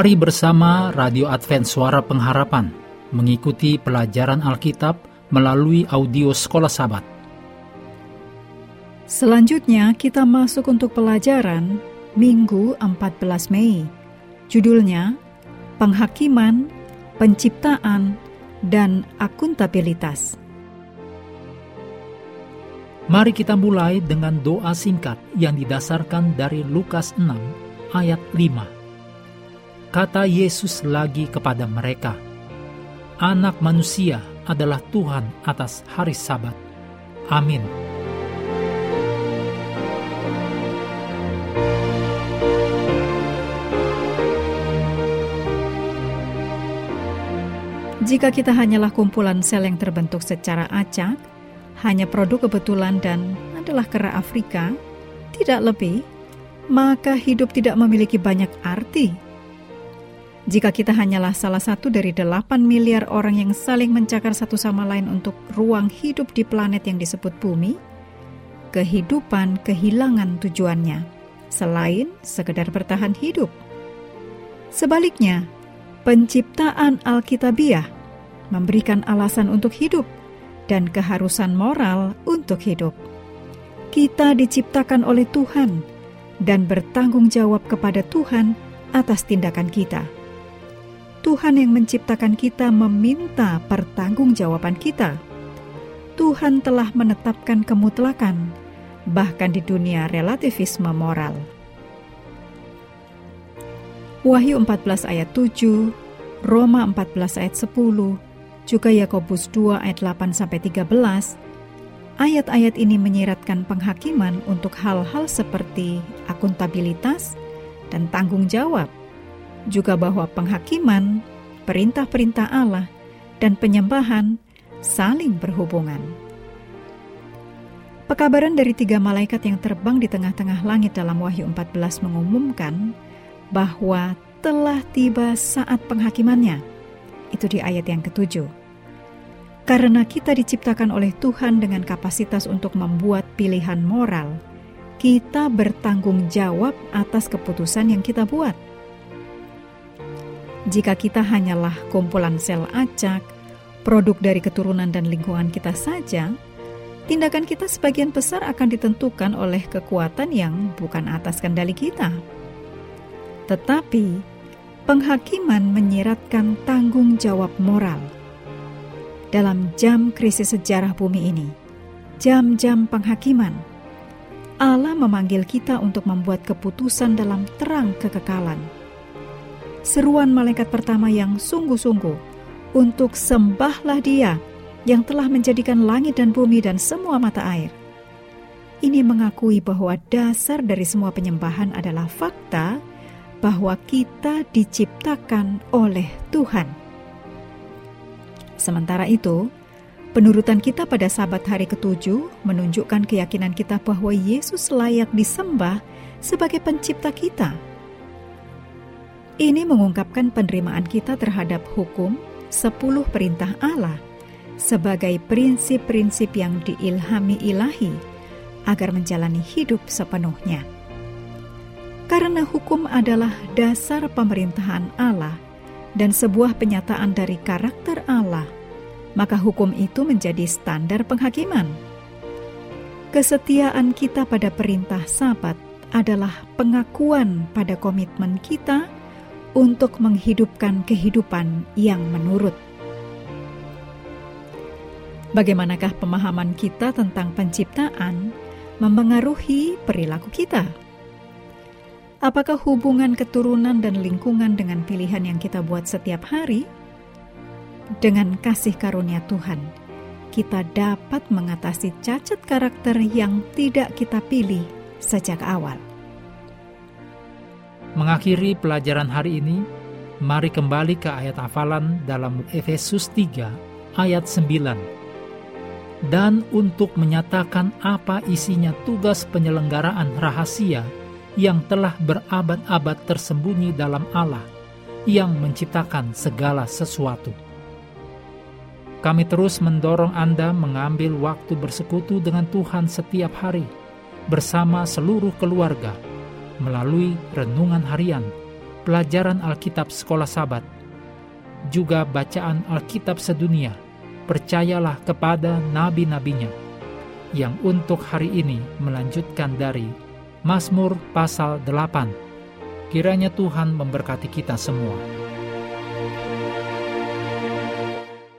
Mari bersama Radio Advent Suara Pengharapan mengikuti pelajaran Alkitab melalui audio Sekolah Sabat. Selanjutnya kita masuk untuk pelajaran Minggu 14 Mei. Judulnya Penghakiman, Penciptaan, dan Akuntabilitas. Mari kita mulai dengan doa singkat yang didasarkan dari Lukas 6 ayat 5 Kata Yesus lagi kepada mereka, "Anak manusia adalah Tuhan atas hari Sabat." Amin. Jika kita hanyalah kumpulan sel yang terbentuk secara acak, hanya produk kebetulan dan adalah kera Afrika, tidak lebih, maka hidup tidak memiliki banyak arti jika kita hanyalah salah satu dari 8 miliar orang yang saling mencakar satu sama lain untuk ruang hidup di planet yang disebut bumi, kehidupan kehilangan tujuannya, selain sekedar bertahan hidup. Sebaliknya, penciptaan Alkitabiah memberikan alasan untuk hidup dan keharusan moral untuk hidup. Kita diciptakan oleh Tuhan dan bertanggung jawab kepada Tuhan atas tindakan kita. Tuhan yang menciptakan kita meminta pertanggungjawaban kita. Tuhan telah menetapkan kemutlakan, bahkan di dunia relativisme moral. Wahyu 14 ayat 7, Roma 14 ayat 10, juga Yakobus 2 ayat 8 sampai 13. Ayat-ayat ini menyiratkan penghakiman untuk hal-hal seperti akuntabilitas dan tanggung jawab juga bahwa penghakiman, perintah-perintah Allah, dan penyembahan saling berhubungan. Pekabaran dari tiga malaikat yang terbang di tengah-tengah langit dalam Wahyu 14 mengumumkan bahwa telah tiba saat penghakimannya. Itu di ayat yang ketujuh. Karena kita diciptakan oleh Tuhan dengan kapasitas untuk membuat pilihan moral, kita bertanggung jawab atas keputusan yang kita buat. Jika kita hanyalah kumpulan sel acak, produk dari keturunan dan lingkungan kita saja, tindakan kita sebagian besar akan ditentukan oleh kekuatan yang bukan atas kendali kita. Tetapi, penghakiman menyiratkan tanggung jawab moral. Dalam jam krisis sejarah bumi ini, jam-jam penghakiman, Allah memanggil kita untuk membuat keputusan dalam terang kekekalan seruan malaikat pertama yang sungguh-sungguh untuk sembahlah dia yang telah menjadikan langit dan bumi dan semua mata air. Ini mengakui bahwa dasar dari semua penyembahan adalah fakta bahwa kita diciptakan oleh Tuhan. Sementara itu, penurutan kita pada sabat hari ketujuh menunjukkan keyakinan kita bahwa Yesus layak disembah sebagai pencipta kita ini mengungkapkan penerimaan kita terhadap hukum sepuluh perintah Allah sebagai prinsip-prinsip yang diilhami ilahi agar menjalani hidup sepenuhnya. Karena hukum adalah dasar pemerintahan Allah dan sebuah penyataan dari karakter Allah, maka hukum itu menjadi standar penghakiman. Kesetiaan kita pada perintah Sabat adalah pengakuan pada komitmen kita untuk menghidupkan kehidupan yang menurut. Bagaimanakah pemahaman kita tentang penciptaan mempengaruhi perilaku kita? Apakah hubungan keturunan dan lingkungan dengan pilihan yang kita buat setiap hari? Dengan kasih karunia Tuhan, kita dapat mengatasi cacat karakter yang tidak kita pilih sejak awal. Mengakhiri pelajaran hari ini, mari kembali ke ayat hafalan dalam Efesus 3 ayat 9. Dan untuk menyatakan apa isinya tugas penyelenggaraan rahasia yang telah berabad-abad tersembunyi dalam Allah yang menciptakan segala sesuatu. Kami terus mendorong Anda mengambil waktu bersekutu dengan Tuhan setiap hari bersama seluruh keluarga melalui renungan harian, pelajaran Alkitab sekolah sabat, juga bacaan Alkitab sedunia, percayalah kepada nabi-nabinya, yang untuk hari ini melanjutkan dari Mazmur pasal 8. Kiranya Tuhan memberkati kita semua.